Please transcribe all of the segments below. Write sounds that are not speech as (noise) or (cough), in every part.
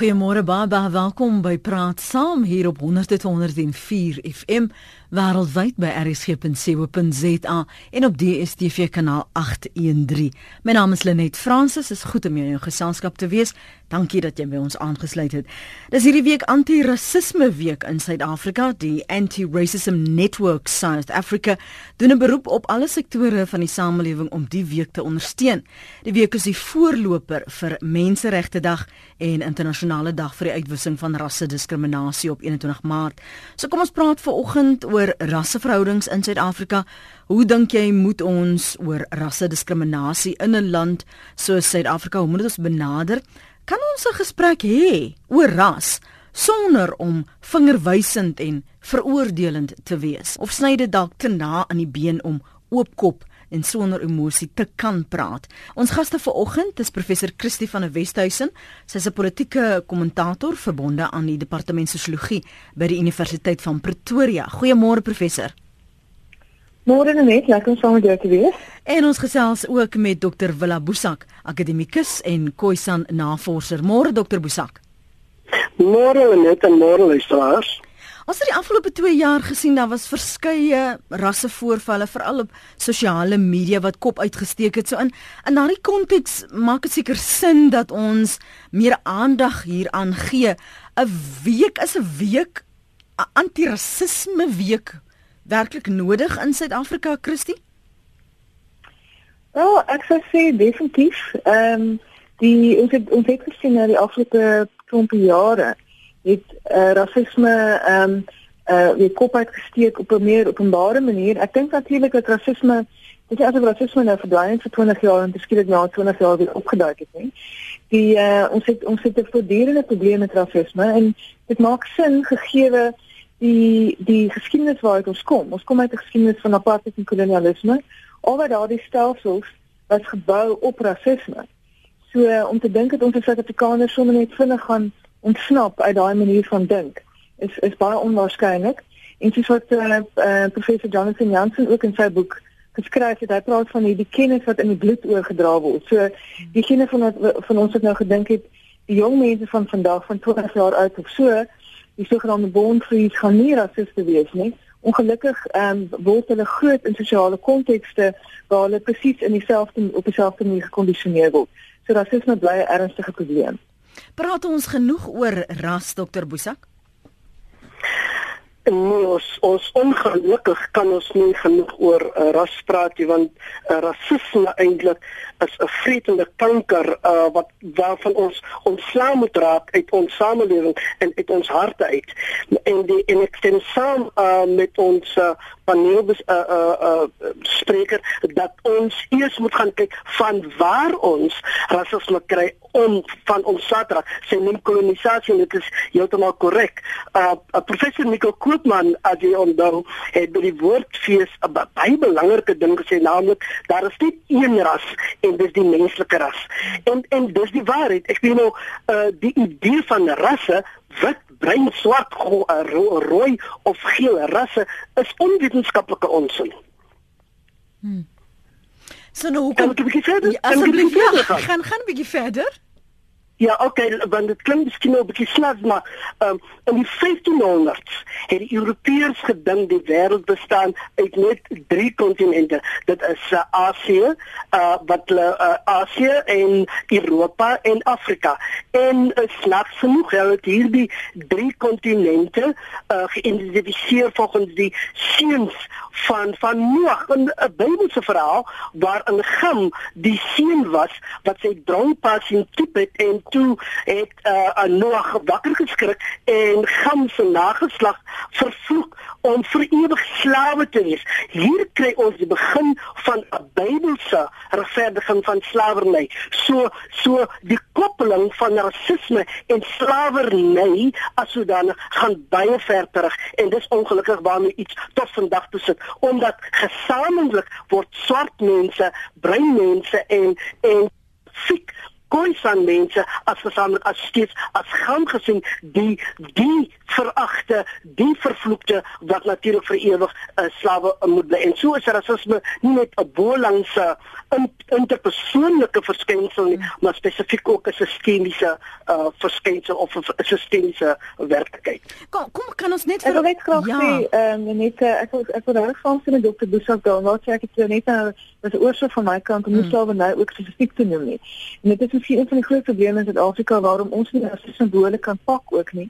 Goeiemôre baie baie welkom by Praat Saam hier op 100.104 FM wêreldwyd by rsg.co.za en op DStv kanaal 813. My naam is Lenet Fransis. Is goed om jou in geselskap te wees. Dankie dat jy by ons aangesluit het. Dis hierdie week anti-rasisme week in Suid-Afrika. Die Anti-Racism Network South Africa doen 'n beroep op alle sektore van die samelewing om die week te ondersteun. Die week is die voorloper vir Menseregte Dag en Internasionale Dag vir die uitwissing van rasse-diskriminasie op 21 Maart. So kom ons praat vanoggend oor rasseverhoudings in Suid-Afrika. Hoe dink jy moet ons oor rasse-diskriminasie in 'n land soos Suid-Afrika, hoe moet ons benader? Kan ons 'n gesprek hê oor ras sonder om vingerwysend en veroordelend te wees? Of sny dit dalk te na aan die been om oopkop en sonder emosie te kan praat. Ons gaste vanoggend is professor Christie van der Westhuizen. Sy is 'n politieke kommentator verbonde aan die departement sosiologie by die Universiteit van Pretoria. Goeiemôre professor. Môre net, lekker om saam met jou te wees. En ons gesels ook met Dr. Willa Boesak, akademikus en Khoisan navorser. Môre Dr. Boesak. Môre net en môre luisteraars. Ons het die afgelope 2 jaar gesien daar was verskeie rassevoorvalle veral op sosiale media wat kop uitgesteek het. So in in daardie konteks maak dit seker sin dat ons meer aandag hieraan gee. 'n Week is 'n week 'n antirasisme week werklik nodig in Suid-Afrika, Christie? Wel, ek sou sê definitief. Ehm um, die ons het ons het gesien na die afgelope klompe jare het uh, rasisme ehm um, uh weer kop uitgesteek op 'n meer openbare manier. Ek dink natuurlik dat rasisme dit is asof rasisme nou verdwyn het vir 20 jaar en skielik na 20 jaar weer opgeduik het, nie. Die uh ons het ons het 'n voortdurende probleem met rasisme en dit maak sin gegee die die geskiedenis waaruit ons kom. Ons kom uit 'n geskiedenis van apartheid en kolonialisme. Alhoewel daardie stelsels was gebou op rasisme. So uh, om te dink dat ons as Suid-Afrikaners sommer net vinnig gaan ontsnap uit daai manier van dink is is baie onwaarskynlik. En soos wat uh, uh, professor Jonathan Jansen ook in sy boek geskryf het, hy praat van hierdie kennis wat in die bloed oorgedra word. So diegene van wat van ons het nou gedink het die jong mense van vandag van 20 jaar oud of so, die sogenaamde born free gaan nie rasiste wees nie. Ongelukkig ehm um, word hulle groot in sosiale kontekste waar hulle presies in dieselfde op dieselfde manier gekondisioneer word. So rasisme bly 'n ernstige probleem. Praat ons genoeg oor ras dokter Boesak? Nee, ons ons ongelukkig kan ons nie genoeg oor uh, ras praat nie want uh, rasisme eintlik is 'n vreesende kanker uh, wat waarvan ons ontslae moet raak uit ons samelewing en uit ons harte uit. En die en ek stem saam uh, met ons uh, paneel bes uh, uh, uh, spreker dat ons eers moet gaan kyk van waar ons rasisme kry om van ons satrag sy neem kolonisasie dit is heeltemal korrek. Uh, uh professor Nico Koopman as jy onthou het by die woordfees 'n baie belangrike ding gesê naamlik daar is nie een ras en dis die menslike ras. En en dis die waarheid. Ek weet nou uh die idee van rasse wit, bruin, swart, uh, rooi of geel rasse is onwetenskaplike onsin. Hmm. So nou hoe kan ek verder? Ja, asseblief ja, gaan gaan 'n bietjie verder. Ja, okay, want dit klink miskien nou 'n bietjie snaaks, maar ehm um, in die 1500s het die Europeërs gedink die wêreld bestaan uit net drie kontinente. Dit is uh, Asië, uh wat hulle uh, Asië en Europa en Afrika. En uh, snaaks genoeg het hierdie drie kontinente uh geïdentifiseer volgens die seuns van van Noag, 'n Bybelse verhaal waarin Gam die seun was wat sy droompa sien tip het en toe het uh, Noag wakker geskrik en Gam se nageslag vervloek om vir ewig slawe te wees. Hier kry ons die begin van 'n Bybelse regverdiging van slawerny. So so die koppeling van rasisme en slawerny as sodanig gaan baie ver terug en dis ongelukkig waarmee iets tot vandag toe sit omdat gesamentlik word swart mense, bruin mense en en fik Khoisan mense as gesamentlik as steeds as gaan gesien die die veragte, die vervloekte wat natuurlik vir ewig uh, slawe moet bly. En so is rasisme nie net 'n bolangse in, interpersoonlike verskynsel nie, mm. maar spesifiek ook 'n sistemiese uh, verskynsel of 'n sistemiese werklikheid. Kom kom kan ons net vir Ek wil net graag ja. sê, ehm um, net ek wil ek wil reg van sien met dokter Boesak daar, wat sê ek het net nou was oorsig van my kant om nie mm. slawe nou ook spesifiek te noem nie. En dit is misschien een van die groot probleme in Suid-Afrika waarom ons nie as simbole kan pak ook nie.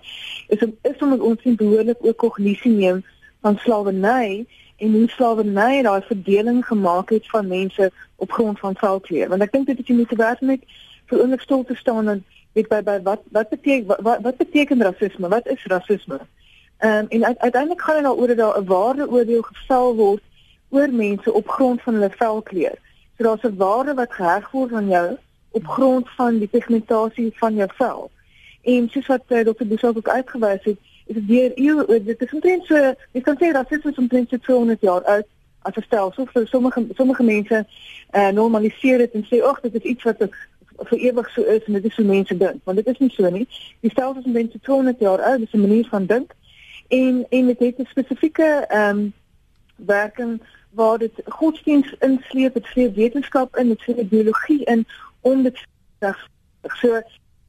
Is om is omdat ons nie behoorlik ook kognisie neem van slawerny en hoe slawerny daai verdeling gemaak het van mense op grond van velkleur. Want ek dink dit is jy moet werk met vir oomblik stil te staan en weet by by wat wat beteken wat, wat beteken rasisme? Wat is rasisme? Ehm um, en uiteindelik gaan dit daaroor dat daar 'n waardeoordeel gevel word oor mense op grond van hulle velkleur. So daar's 'n waarde wat geheg word aan jou op grond van die pigmentasie van jou vel. En soos wat uh, Dr. Bouchard ook uitgewys het, is dit weer eeu dit is omtrent so, jy kan sê rasisme is omtrent so 200 jaar oud as 'n stelsel vir sommige sommige mense uh, normaliseer dit en sê ag dit is iets wat vir ewig so is en dit is hoe mense dink, want dit is nie so nie. Die stelsel is omtrent so 200 jaar oud, dis 'n manier van dink en en dit het 'n spesifieke ehm um, werking waar dit godsdienst insleep, dit sê wetenskap in, dit sê biologie in om dit so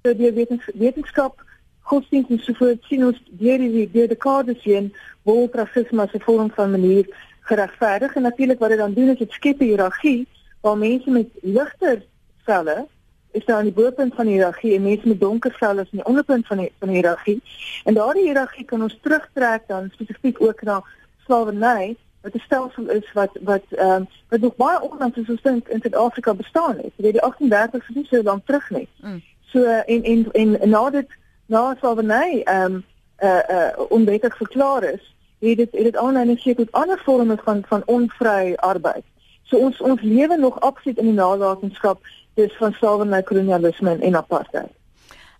so die wetens, wetenskap godsdienst en so voort sien ons deur die deur die kaders heen word rasisme as 'n vorm van manier geregverdig en natuurlik wat dit dan doen is dit skep 'n hiërargie waar mense met ligter selle is daar aan die bopunt van die hiërargie en mense met donker selle is aan die onderpunt van die van die hiërargie. En daardie hiërargie kan ons terugtrek dan spesifiek ook na slawerny wat 'n stelsel is wat wat ehm um, wat nog baie onlangs soos ons dink in Suid-Afrika bestaan het. Jy weet die 38 is nie so lank terug nie. Mm. So en en en na dit na slawerny ehm um, uh uh onwettig verklaar is, het dit het dit aanleiding gegee tot ander vorme van van onvry arbeid. So ons ons lewe nog absoluut in die nalatenskap dis van slawerny, kolonialisme en apartheid.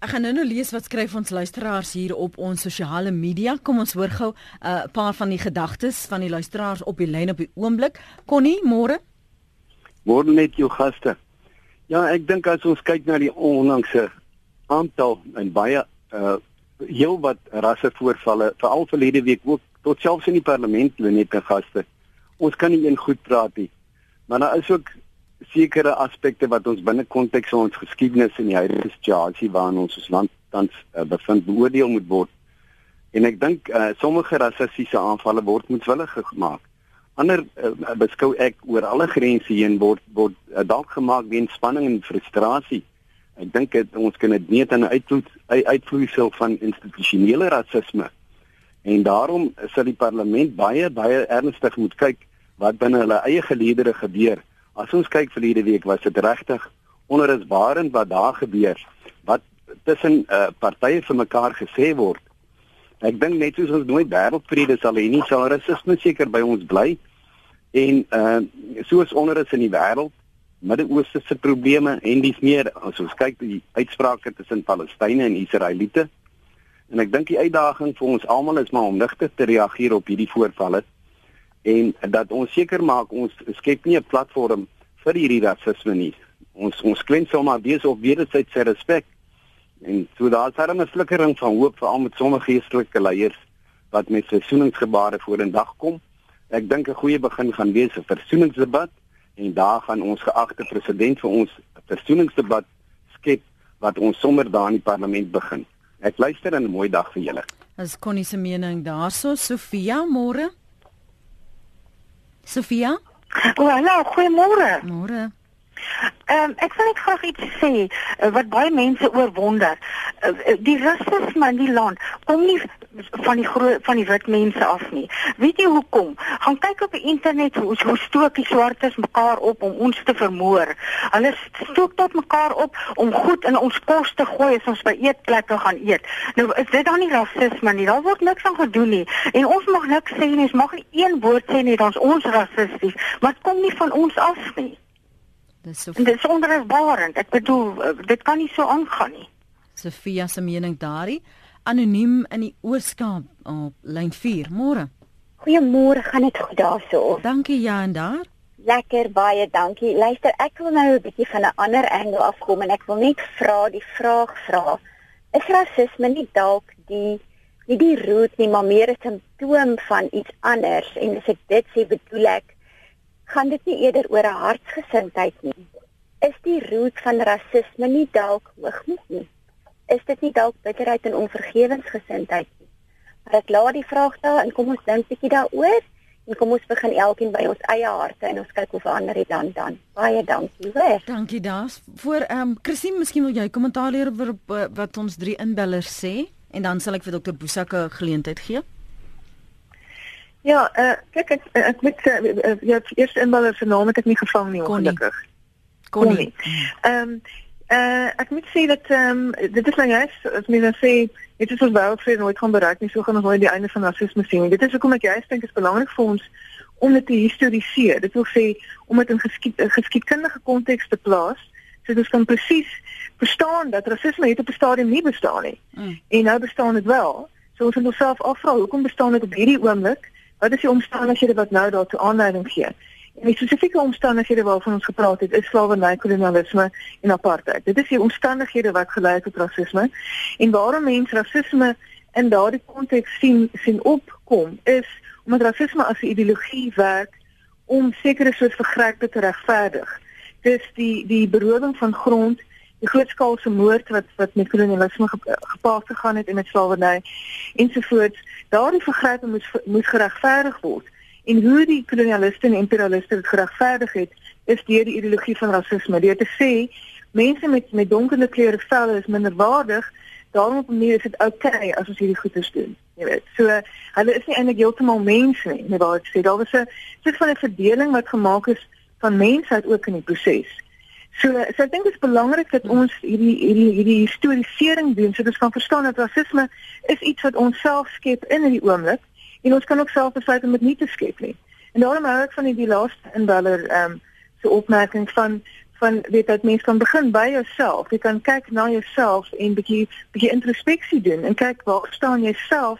Ek gaan nou nou lees wat skryf ons luisteraars hier op ons sosiale media. Kom ons hoor gou 'n uh, paar van die gedagtes van die luisteraars op die lyn op die oomblik. Connie, môre. Môre net jou gaste. Ja, ek dink as ons kyk na die onlangse aantal en baie uh heel wat rasse voorvalle, veral verlede week ook tot selfs in die parlement hulle net gaste. Ons kan nie een goed praat nie. Maar daar is ook sekere aspekte wat ons binne konteks van ons geskiedenis en die huidige situasie waarin ons ons land tans uh, bevind beoordeel moet word. En ek dink uh, sommige rassistiese aanvalle word moetswillig gemaak. Ander uh, beskou ek oor alle grense heen word word uh, dalk gemaak weens spanning en frustrasie. Ek dink dit ons kan dit nie aan uitvloei uitvloeisel van institusionele rasisme. En daarom sal die parlement baie baie ernstig moet kyk wat binne hulle eie geleedere gebeur As ons kyk vir hierdie week was dit regtig onrusbarend wat daar gebeur. Wat tussen uh, partye vir mekaar gesê word. Ek dink net soos ons nooit wêreldvrede sal hê nie, sal rasisme seker by ons bly. En uh soos onrus in die wêreld, Midde-Ooste se probleme en dis meer as ons kyk die uitsprake tussen Palestynë en Israeliete. En ek dink die uitdaging vir ons almal is maar om ligter te reageer op hierdie voorvalle en dat ons seker maak ons skep nie 'n platform vir hierdie rasisme nie. Ons ons klink sommer wees op wederwysige respek. En so daar's daar 'n flikkering van hoop vir al met sommige geestelike leiers wat met versoeningsgebare voor in dag kom. Ek dink 'n goeie begin gaan wees 'n versoeningsdebat en daar gaan ons geagte president vir ons 'n versoeningsdebat skep wat ons sommer daar in die parlement begin. Ek luister en 'n mooi dag vir julle. As Connie se mening daarso, Sofia, môre. Sofia? Oh, hallo, goeiemôre. Môre. Ehm um, ek wil net graag iets sê uh, wat baie mense oorwonder. Uh, die rasisme in die land kom nie van die groot van die wit mense af nie. Weet jy hoekom? Gaan kyk op die internet hoe hoe stook die swartes mekaar op om ons te vermoor. Hulle stook tot mekaar op om goed in ons kos te gooi as ons by eetplekke gaan eet. Nou is dit dan nie rasisme nie. Daar word niks aan gedoen nie. En ons mag niks sê nie. Ons mag nie een woord sê nie dat ons rassisties, maar dit kom nie van ons af nie. Dis so Dis onrusbarend. Ek bedoel eh, dit kan nie so aangaan nie. Sofia se mening daarin anoniem in die Ooskaap op lyn 4. Môre. Goeiemôre, gaan dit goed daarso? Dankie ja en daar. Lekker baie dankie. Luister, ek wil nou 'n bietjie van 'n ander angle afkom en ek wil net vra die vraag vra. Is rasisme nie dalk die nie die root nie, maar meer 'n simptoom van iets anders en as ek dit sê bedoel ek gaan dit nie eerder oor 'n hartsgesindheid nie. Is die root van rasisme nie dalk hoogmoed nie? Is dit nie dalk bitterheid en onvergewensgesindheid nie? Maar ek laat die vraag daar en kom ons dink bietjie daaroor. En kom ons begin elkeen by ons eie harte en ons kyk hoe verander dit dan dan. Baie dankie weer. Dankie daas. Voor ehm um, Christine, miskien wil jy kommentaar leer oor wat ons drie inbellers sê en dan sal ek vir dokter Boesak 'n geleentheid gee. Ja, uh, kyk ek ek met uh, uh, ja, eers inbeller se naam het ek nie gevang nie ongelukkig. Connie. Ehm um, uh, ek moet sê dat ehm um, dit is nou juist as mens dan sê dit is ons welfare nooit gaan bereik nie, so gaan ons nooit die einde van rasisme sien. Dit is hoekom ek juist dink is belangrik vir ons om dit te historiseer. Dit wil sê om dit in geskied geskiedkundige konteks te plaas sodat ons kan presies verstaan dat rasisme het op 'n stadium nie bestaan nie. Mm. En nou bestaan dit wel. So ons moet onsself afvra, hoekom bestaan dit op hierdie oomblik? Wat is die omstandighede wat nou daartoe aanleiding gee? En die spesifieke omstandighede waarvan ons gepraat het, is slawerny, kolonialisme en apartheid. Dit is die omstandighede wat gelei het tot rasisme. En waarom mense rasisme in daardie konteks sien sien opkom, is omdat rasisme as 'n ideologie werk om sekere soort vergrype te regverdig. Dis die die berowing van grond die grootskaalse moord wat wat met kolonialisme gepaard gegaan het en met slawerny ensovoorts daardie vergrype moet moet geregverdig word en hoe die kolonialiste en imperialiste dit geregverdig het is deur die ideologie van rasisme. Deur te sê mense met met donkerder kleure vel is minderwaardig daarom op 'n manier is dit okay as ons hierdie goeders doen jy weet. So hulle is nie eintlik heeltemal mense nie net waar ek sê daar was 'n soort van 'n verdeling wat gemaak is van mensheid ook in die proses. So so ek dink dit is belangrik dat ons hierdie hierdie hierdie historiesering doen sodat ons kan verstaan dat rasisme is iets wat ons self skep in hierdie oomblik en ons kan ook self besluit om dit nie te skep nie. En daarom hou ek van die, die laaste inbeller ehm um, opmerking van van weet dat mens kan begin by jouself. Jy kan kyk na jouself en bietjie bietjie introspeksie doen en kyk waar staan jy self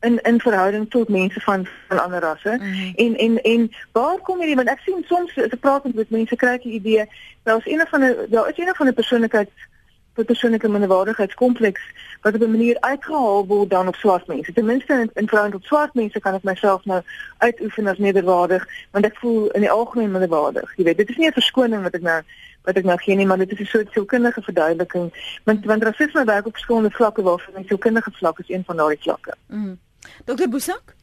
in in verhouding tot mense van van ander rasse. Mm -hmm. En en en waar kom hierdie want ek sien soms as ek praat met mense kry ek die idee is een van 'n daar is een van 'n persoonlikheid vir persoonlike minderwaardigheidskompleks wat op 'n manier uitgehaal word dan op swart mense. Ten minste in, in verhouding tot swart mense kan ek myself nou uitoefen as nederwaardig want ek voel in die algemeen minderwaardig. Jy weet, dit is nie 'n verskoning wat ek nou wat ek nou gee nie, maar dit is 'n soort sielkundige verduideliking want want rasisme werk op verskillende vlakke waarvan die sielkundige vlak is een van daardie vlakke. Mm. Dokter Boesak?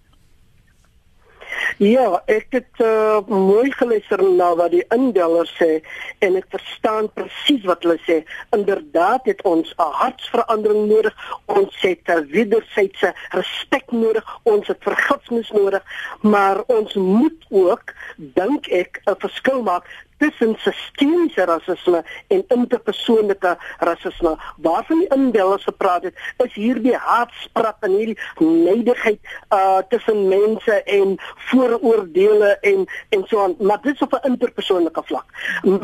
Ja, ek het uh, mooi geluister na wat die indeller sê en ek verstaan presies wat hulle sê. Inderdaad het ons 'n hartsverandering nodig. Ons het 'n wederwysige respek nodig. Ons het vergifnis nodig, maar ons moet ook dink ek 'n verskil maak tussen sistemiese rasisme en interpersoonlike rasisme. Waarvan die inbellers gepraat het, is hierdie haatspraak en hierdie neidigheid uh tussen mense en vooroordeele en en so aan, maar dit is op 'n interpersoonlike vlak.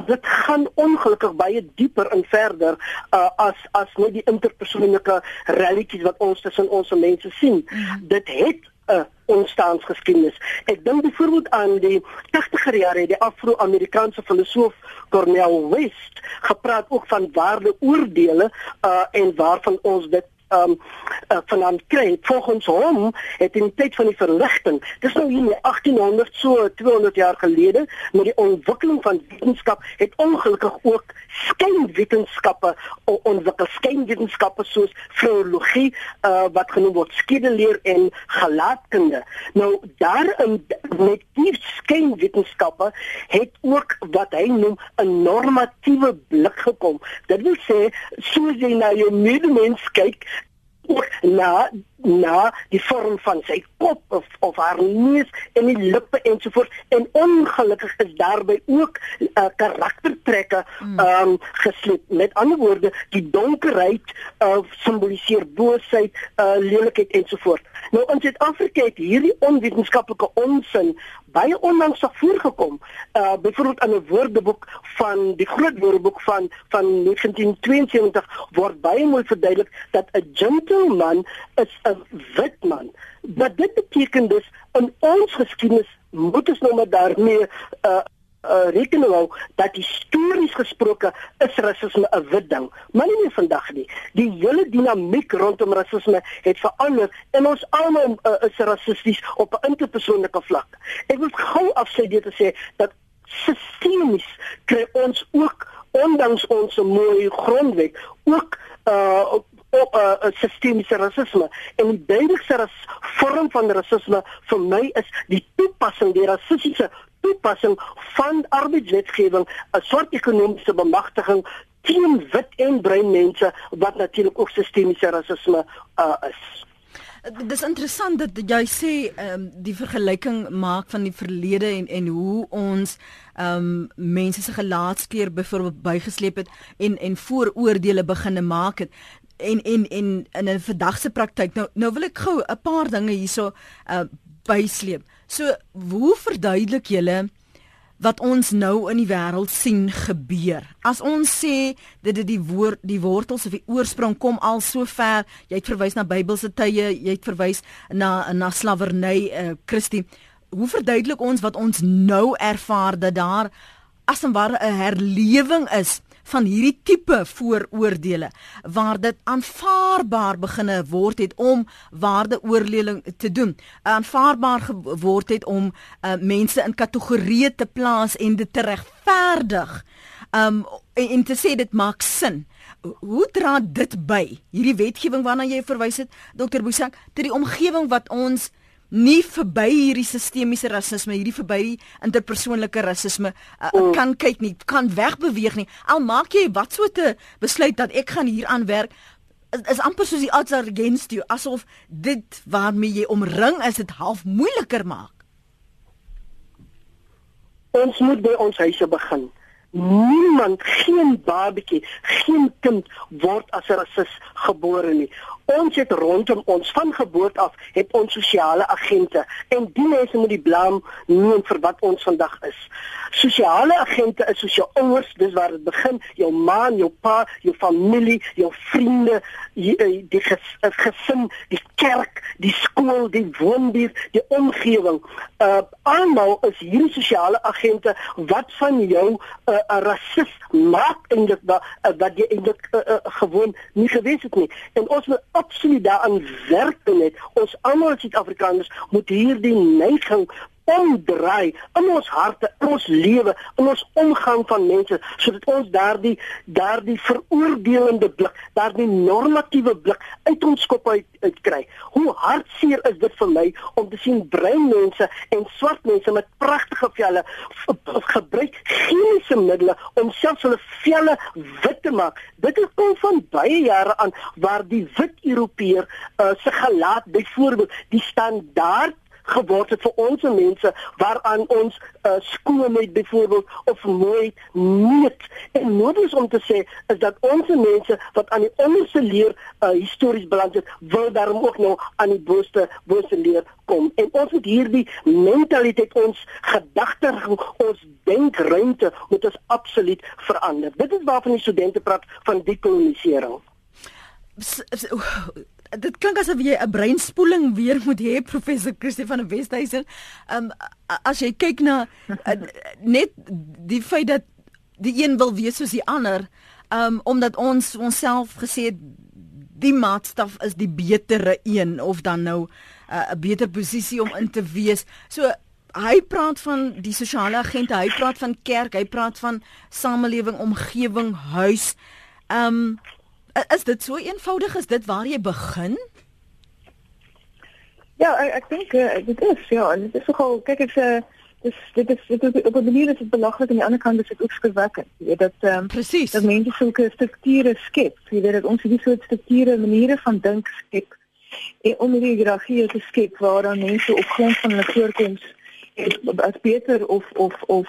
Dit gaan ongelukkig baie dieper en verder uh as as net die interpersoonlike relletjies wat ons tussen ons mense sien. Mm. Dit het 'n ontstaansgeskiedenis. Ek dink byvoorbeeld aan die 80er jare die Afro-Amerikaanse filosoof Cornel West gepraat ook van waardeoordeele uh en waarvan ons dit um uh, van aan kry volgens hom het in die tyd van die verligting dis nou hier 1800 so 200 jaar gelede met die ontwikkeling van wetenskap het ongelukkig ook skynwetenskappe ontwikkel. Skynwetenskappe soos filologie uh, wat genoem word skedeleer en gelaatkunde. Nou daarin met die skynwetenskappe het ook wat hy noem 'n normatiewe blik gekom. Dit wil sê soos jy na jou medemens kyk (laughs) ook na na die vorm van sy kop of of haar neus en die lippe ensovoorts en ongelukkig is daarby ook uh, karaktertrekke hmm. um gesluit met ander woorde die donkerheid uh, simboliseer boosheid uh, lelikheid ensovoorts nou in Suid-Afrika het hierdie onwetenskaplike onsin baie onlangs af voorgekom uh byvoorbeeld in 'n woordeboek van die groot woordeboek van van 1972 word baie mooi verduidelik dat 'n gentleman is 'n wit man. Wat dit beteken dus in ons geskiedenis moet ons nou maar daarmee uh uh, rekening hou dat histories gesproke is rasisme 'n wit ding, maar nie meer vandag nie. Die hele dinamiek rondom rasisme het verander en ons almal uh, is rassisties op 'n interpersoonlike vlak. Ek wil gou afsê dit te sê dat sistemies kry ons ook ondanks ons mooi grondwet ook uh op 'n uh, sistemiese rasisme en die duidelikste ras vorm van rasisme vir my is die toepassing die rassistiese toepassing van arbeidswetgewing 'n swart ekonomiese bemagtiging teen wit en bruin mense wat natuurlik ook sistemiese rasisme uh, is. Dis interessant dat jy sê ehm um, die vergelyking maak van die verlede en en hoe ons ehm um, mense se gelaatskleur byvoorbeeld bygesleep het en en vooroordeele beginne maak het en en en in 'n verdagse praktyk. Nou nou wil ek gou 'n paar dinge hierso uh bysleep. So hoe verduidelik julle wat ons nou in die wêreld sien gebeur? As ons sê dat dit die woord die wortels of die oorsprong kom al so ver, jy het verwys na Bybelse tye, jy het verwys na na slawerny, uh Christie. Hoe verduidelik ons wat ons nou ervaar dat daar as 'n ware 'n herlewing is van hierdie tipe vooroordeele waar dit aanvaarbaar beginne word het om waardeoordeling te doen. Aanvaarbaar geword het om uh, mense in kategorieë te plaas en dit te regverdig. Um, en, en te sê dit maak sin. Hoe dra dit by? Hierdie wetgewing waarna jy verwys het dokter Boesak tot die omgewing wat ons nie verby hierdie sistemiese rasisme, hierdie verby interpersoonlike rasisme uh, mm. kan kyk nie, kan wegbeweeg nie. Al maak jy wat so te besluit dat ek gaan hier aan werk is, is amper soos die odds are against you asof dit waarmee jy omring is dit half moeiliker maak. Ons moet by ons huise begin. Niemand, geen babatjie, geen kind word as 'n rasis gebore nie ons het rondom ons van geboorte af het ons sosiale agente en die mense moet die blame neem vir wat ons vandag is. Sosiale agente is soos jou ouers, dis waar dit begin, jou ma, jou pa, jou familie, jou vriende, die, eh, die ges, eh, gesin, die kerk, die skool, die woonbuurt, die omgewing. Uh almal is hierdie sosiale agente wat van jou 'n uh, rasis maak en dit wat uh, jy eintlik uh, uh, gewoon nie gewees het nie. En ons moet absoluut daaraan werk net. Ons almal Suid-Afrikaners moet hierdie neiging omdraai in ons harte, in ons lewe, in ons omgang van mense sodat ons daardie daardie veroordelende blik, daardie normatiewe blik uit ons kop uit, uit kry. Hoe hartseer is dit vir my om te sien bruin mense en swart mense met pragtige velle gebruik chemiese middele om selfs hulle velle wit te maak. Dit is kom van baie jare aan waar die wit Europeër uh, se gelaat byvoorbeeld die standaard geword het vir ons mense waaraan ons uh, skoonheid byvoorbeeld of mooi meet. En nodig om te sê is dat ons mense wat aan die onderste leer uh, histories beland het wil daarom ook nou aan die boste boste leer kom. En ons moet hierdie mentaliteit ons gedagte ons denkruimte moet ons absoluut verander. Dit is waarvan die studente praat van dekolonisering dit klink asof jy 'n breinspoeling weer (laughs) moet hê professor Christie van Westhuizen. Ehm um, as jy kyk na uh, net die feit dat die een wil wees soos die ander, ehm um, omdat ons onsself gesê het die maatstaf is die betere een of dan nou uh, 'n uh, beter posisie om in te wees. So hy praat van die sosiale agente, hy praat van kerk, hy praat van samelewing, omgewing, huis. Ehm um, Is dit so eenvoudig as dit waar jy begin? Ja, ek, ek dink uh, dit is ja, en dit is nogal kyk ek sê uh, dis dit is dit is op 'n manier is dit belaglik aan die ander kant is dit ook skrikwekkend. Jy weet dat ehm um, presies dat mense sulke strukture skep. Jy weet dat ons hierdie soort strukture maniere van dink skep en om hierdie hiërargie te skep waar dan mense op grond van hulle voorkoms as beter of of of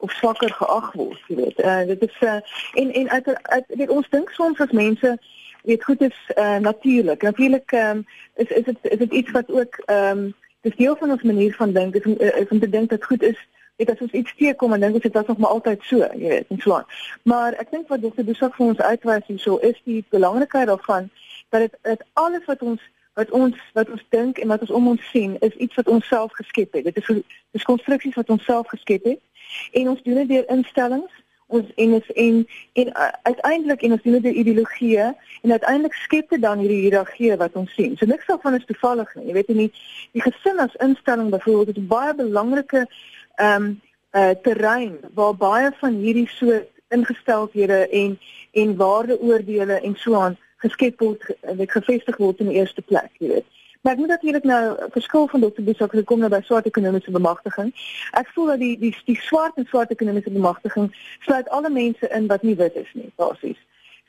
of swakker geag word, jy weet. Uh dit is uh en en uit, uit weet ons dink soms as mense weet goed is uh natuurlik. Natuurlik ehm um, is is dit is dit iets wat ook ehm um, dis deel van ons manier van dink is, is om te dink dat goed is Dit as ons iets teekom en dink ons dit was nog maar altyd so, jy weet, en so aan. Maar ek dink wat dokter Dusak vir ons uitwys hier so is die belangrikheid daarvan dat dit dit alles wat ons wat ons wat ons dink en wat ons om ons sien is iets wat ons self geskep het. Dit is dis konstruksies wat ons self geskep het En ons doen dit deur instellings ons en ons en en uh, uiteindelik en ons doen dit deur ideologie en uiteindelik skep dit dan hierdie hiërargie wat ons sien. So niks daarvan is toevallig nie. Jy weet nie die gesin as instelling byvoorbeeld is baie belangrike ehm um, uh, terrein waar baie van hierdie soort ingesteldhede en en waardeoordele en so aan geskep word, weet gevestig word in die eerste plek, jy weet. Maar ek moet natuurlik nou verskil van Dr. Bosak gekom na by swart ekonomiese bemagtiging. Ek voel dat die die die swart en swart ekonomiese bemagtiging sluit alle mense in wat nie wit is nie, basies.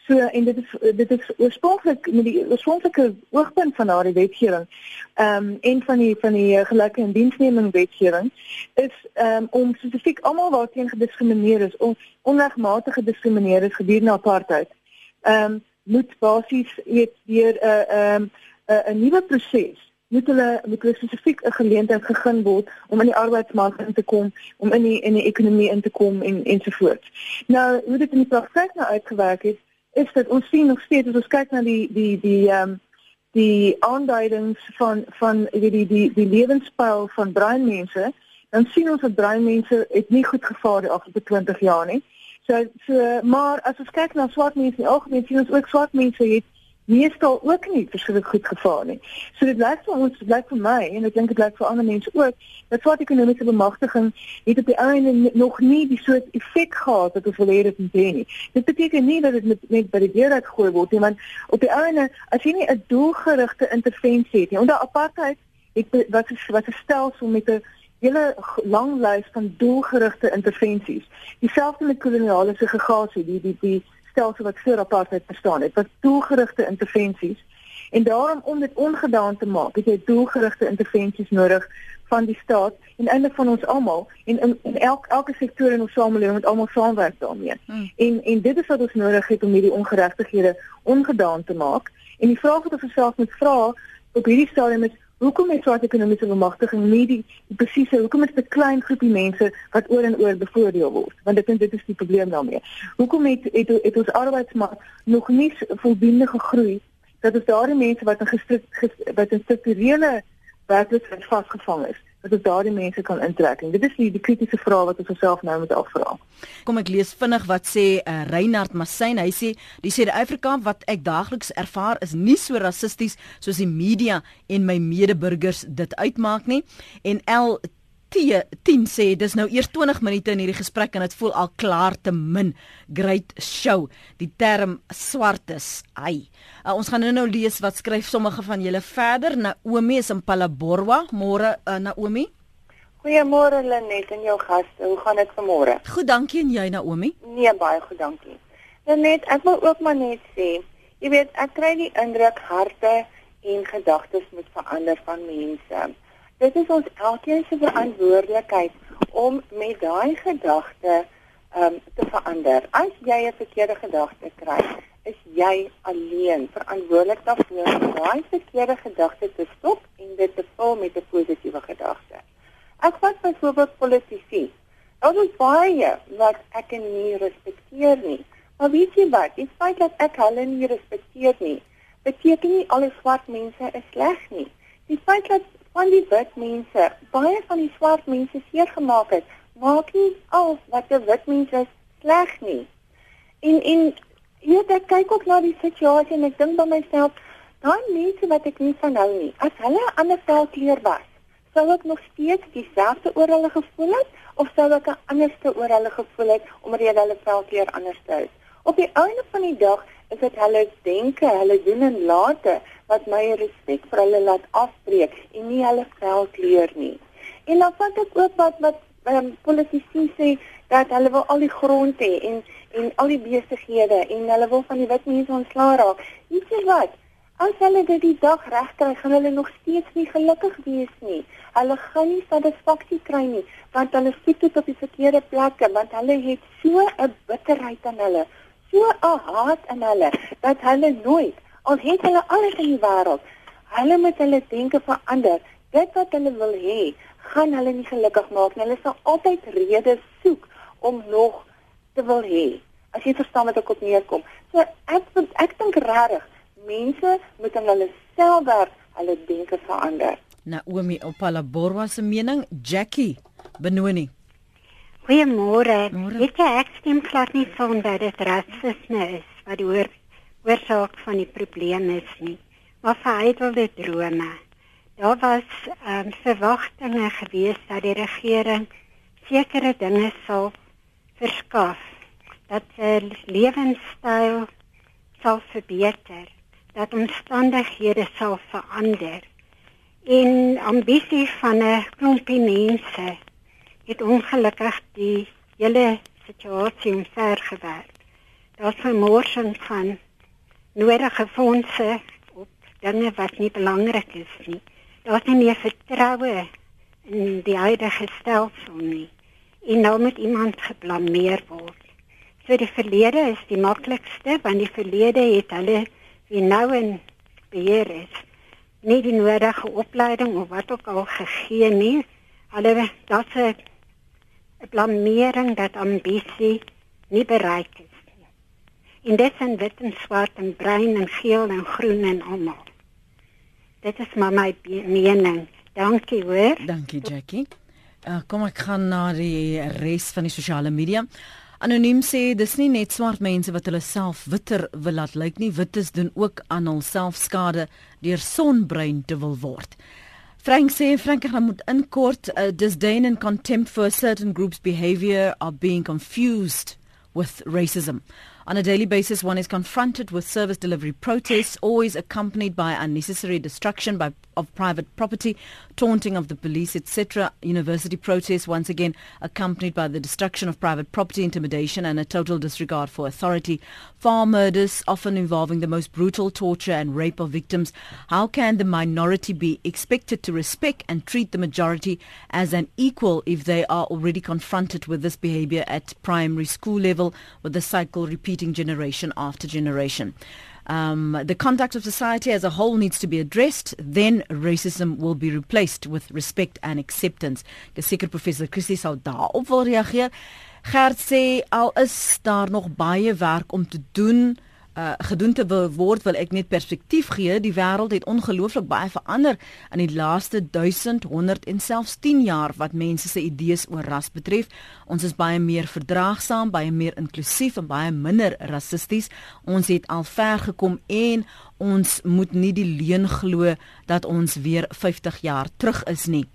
So en dit is dit is oorspronklik met die oorspronklike oogpunt van daardie wetgewing. Ehm um, een van die van die gelyke en diensneming wetgewing is ehm um, om spesifiek almal waarteen gediskrimineer is, om onregmatige gediskrimineer is gedurende apartheid. Ehm um, moet basies weet deur 'n uh, ehm um, 'n nuwe proses moet hulle moet hulle spesifiek 'n geleentheid gegee word om in die arbeidsmark in te kom, om in die in die ekonomie in te kom en ensovoorts. Nou, hoe dit in die praktyk nou uitgewerk het, is dit ons sien nog steeds as ons kyk na die die die ehm um, die aanduidings van van die die die, die lewenstyl van bruin mense, dan sien ons dat bruin mense het nie goed gevaar die afgelope 20 jaar nie. So so maar as ons kyk na swart mense, die algemeen sien ons ook swart mense het meestal ook nie verskriklik goed gevaar nie. So dit lyk vir ons, dit lyk vir my en ek dink dit lyk vir ander mense ook, dat swart ekonomiese bemagtiging het op die einde nog nie die soort effek gehad wat ons wil hê dit moet hê nie. Dit beteken nie dat dit net, net by die deur uitgegooi word nie, want op die einde as jy nie 'n doelgerigte intervensie het nie, onder apartheid het wat is wat 'n stelsel met 'n hele lang lys van doelgerigte intervensies. Dieselfde met koloniale segregasie, die die die stelsel wat voor apartheid bestaan het, wat doelgerigte intervensies en daarom om dit ongedaan te maak, het jy doelgerigte intervensies nodig van die staat en eintlik van ons almal en in, in elk elke sektor in ons samelewing moet almal saamwerk daarmee. Hmm. En en dit is wat ons nodig het om hierdie ongeregtighede ongedaan te maak. En die vraag wat ons osself moet vra op hierdie stadium is Hoekom is swart ekonomiese bemagtiging nie die, die presiese hoekom is dit 'n klein groepie mense wat oor en oor bevoordeel word? Want ek dink dit is die probleem daarmee. Hoekom het het, het ons arbeidsmark nog nie voldoende gegroei dat ons daardie mense wat in wat in strukturele werklikheid vasgevang is, dat ons daardie mense kan intrek. En dit is die, die kritiese vraag wat ons osself nou moet afvra. Kom ek lees vinnig wat sê uh, Reinhard Massyn. Hy sê die Suid-Afrika wat ek daagliks ervaar is nie so rassisties soos die media en my medeburgers dit uitmaak nie. En L 10 sê dis nou eers 20 minute in hierdie gesprek en dit voel al klaar te min. Great show. Die term swartes. Ai. Uh, ons gaan nou nou lees wat skryf sommige van julle verder. Naomi is in Palaborwa. Môre uh, Naomi. Goeiemôre Lenet en jou gaste. Hoe gaan dit vanmôre? Goed, dankie en jy Naomi? Nee, baie goed, dankie. Lenet, ek wil ook maar net sê, jy weet, ek kry die indruk harte en gedagtes moet verander van mense dit is ons elkeen se verantwoordelikheid om met daai gedagte um, te verander. As jy 'n verkeerde gedagte kry, is jy alleen verantwoordelik daarvoor om daai verkeerde gedagte te stop en dit te vul met 'n positiewe gedagte. Ek vat byvoorbeeld politici. Daar is baie wat ek nie respekteer nie. Maar weet jy wat? Die feit dat ek hulle nie respekteer nie, beteken nie al die swart mense is sleg nie. Die feit dat van die wit mense, baie van die swart mense seer gemaak het, maak nie al wat die wit mense sleg nie. En en hier ek kyk ook na die situasie en ek dink by myself, daai mense wat ek nie van hou nie, as hulle 'n ander velkleur was, sou ek nog steeds dieselfde oor hulle gevoel het of sou ek 'n anderste oor hulle gevoel het omdat hulle velkleur anders is. Op die einde van die dag is dit hulle denke, hulle doen en late wat my respek vir hulle laat afbreek en nie hulle velkleur nie. En dan vat ek ook wat wat um, politici sê dat hulle wil al die grond hê en en al die besighede en hulle wil van die wit mense ontslaa raak. Weet jy wat? As hulle dit die dag regkry, gaan hulle nog steeds nie gelukkig wees nie. Hulle gaan nie satisfaksie kry nie want hulle sit tot op die verkeerde plekke want hulle het so 'n bitterheid aan hulle, so 'n haat aan hulle dat hulle nooit Al het hulle alles in die wêreld, hulle moet hulle denke verander. Dit wat hulle wil hê, gaan hulle nie gelukkig maak nie. Hulle sal altyd redes soek om nog te wil hê. As jy verstaan wat ek op neerkom. So ek ek dink regtig mense moet aan hulle self werk, hulle denke verander. Naomi Opala Borwa se mening, Jackie Benoni. Goeiemôre. Weet jy ek stem glad nie saam dat dit rasisme is wat die oor, oorsaak van die probleem is nie. Maar verheidelde drome. Daar was um, verwagtinge gewees dat die regering sekere dinge sal verskaf. Dat die lewenstyl sal verbeter, dat omstandighede sal verander. En ambisie van 'n klompie mense het ongelukkig die hele situasie omvergewerk. Daar's vermorsing van nodige fondse op dinge wat nie belangrik is nie. Daar's nie meer vertroue in die huidige stelsel nie. En nou moet iemand geblameer word. So die verlede is die maklikste want die verlede het hulle wie nou in beheer is nie die nodige opleiding of wat ook al gegee nie. Hulle daar's 'n blamering dat ambisie nie bereik is nie. En dit is wit en swart en bruin en geel en groen en almal. Dit is maar my mening. Dankie hoor. Dankie Jackie. Uh, kom ek gaan na die res van die sosiale media. Anoniem sê dis nie net swart mense wat hulle self witter wil laat lyk nie, wittes doen ook aan hulself skade deur sonbruin te wil word. Frank sê Frank gaan moet in kort uh, disdain and contempt for certain group's behavior are being confused with racism. On a daily basis, one is confronted with service delivery protests, always accompanied by unnecessary destruction by, of private property, taunting of the police, etc. University protests, once again accompanied by the destruction of private property, intimidation, and a total disregard for authority. Farm murders, often involving the most brutal torture and rape of victims. How can the minority be expected to respect and treat the majority as an equal if they are already confronted with this behavior at primary school level, with the cycle repeating? Repeating generation after generation. Um, the conduct of society as a whole needs to be addressed. Then racism will be replaced with respect and acceptance. Die seker professor Christie sou daarop wil reageer. Gert sê al is daar nog baie werk om te doen uh, gedoen te word wil ek net perspektief gee. Die wêreld het ongelooflik baie verander in die laaste 1100 en selfs 10 jaar wat mense se idees oor ras betref. Ons is baie meer verdraagsaam baie meer inklusief en baie minder rassisties. Ons het al ver gekom en ons moet nie die leuen glo dat ons weer 50 jaar terug is nie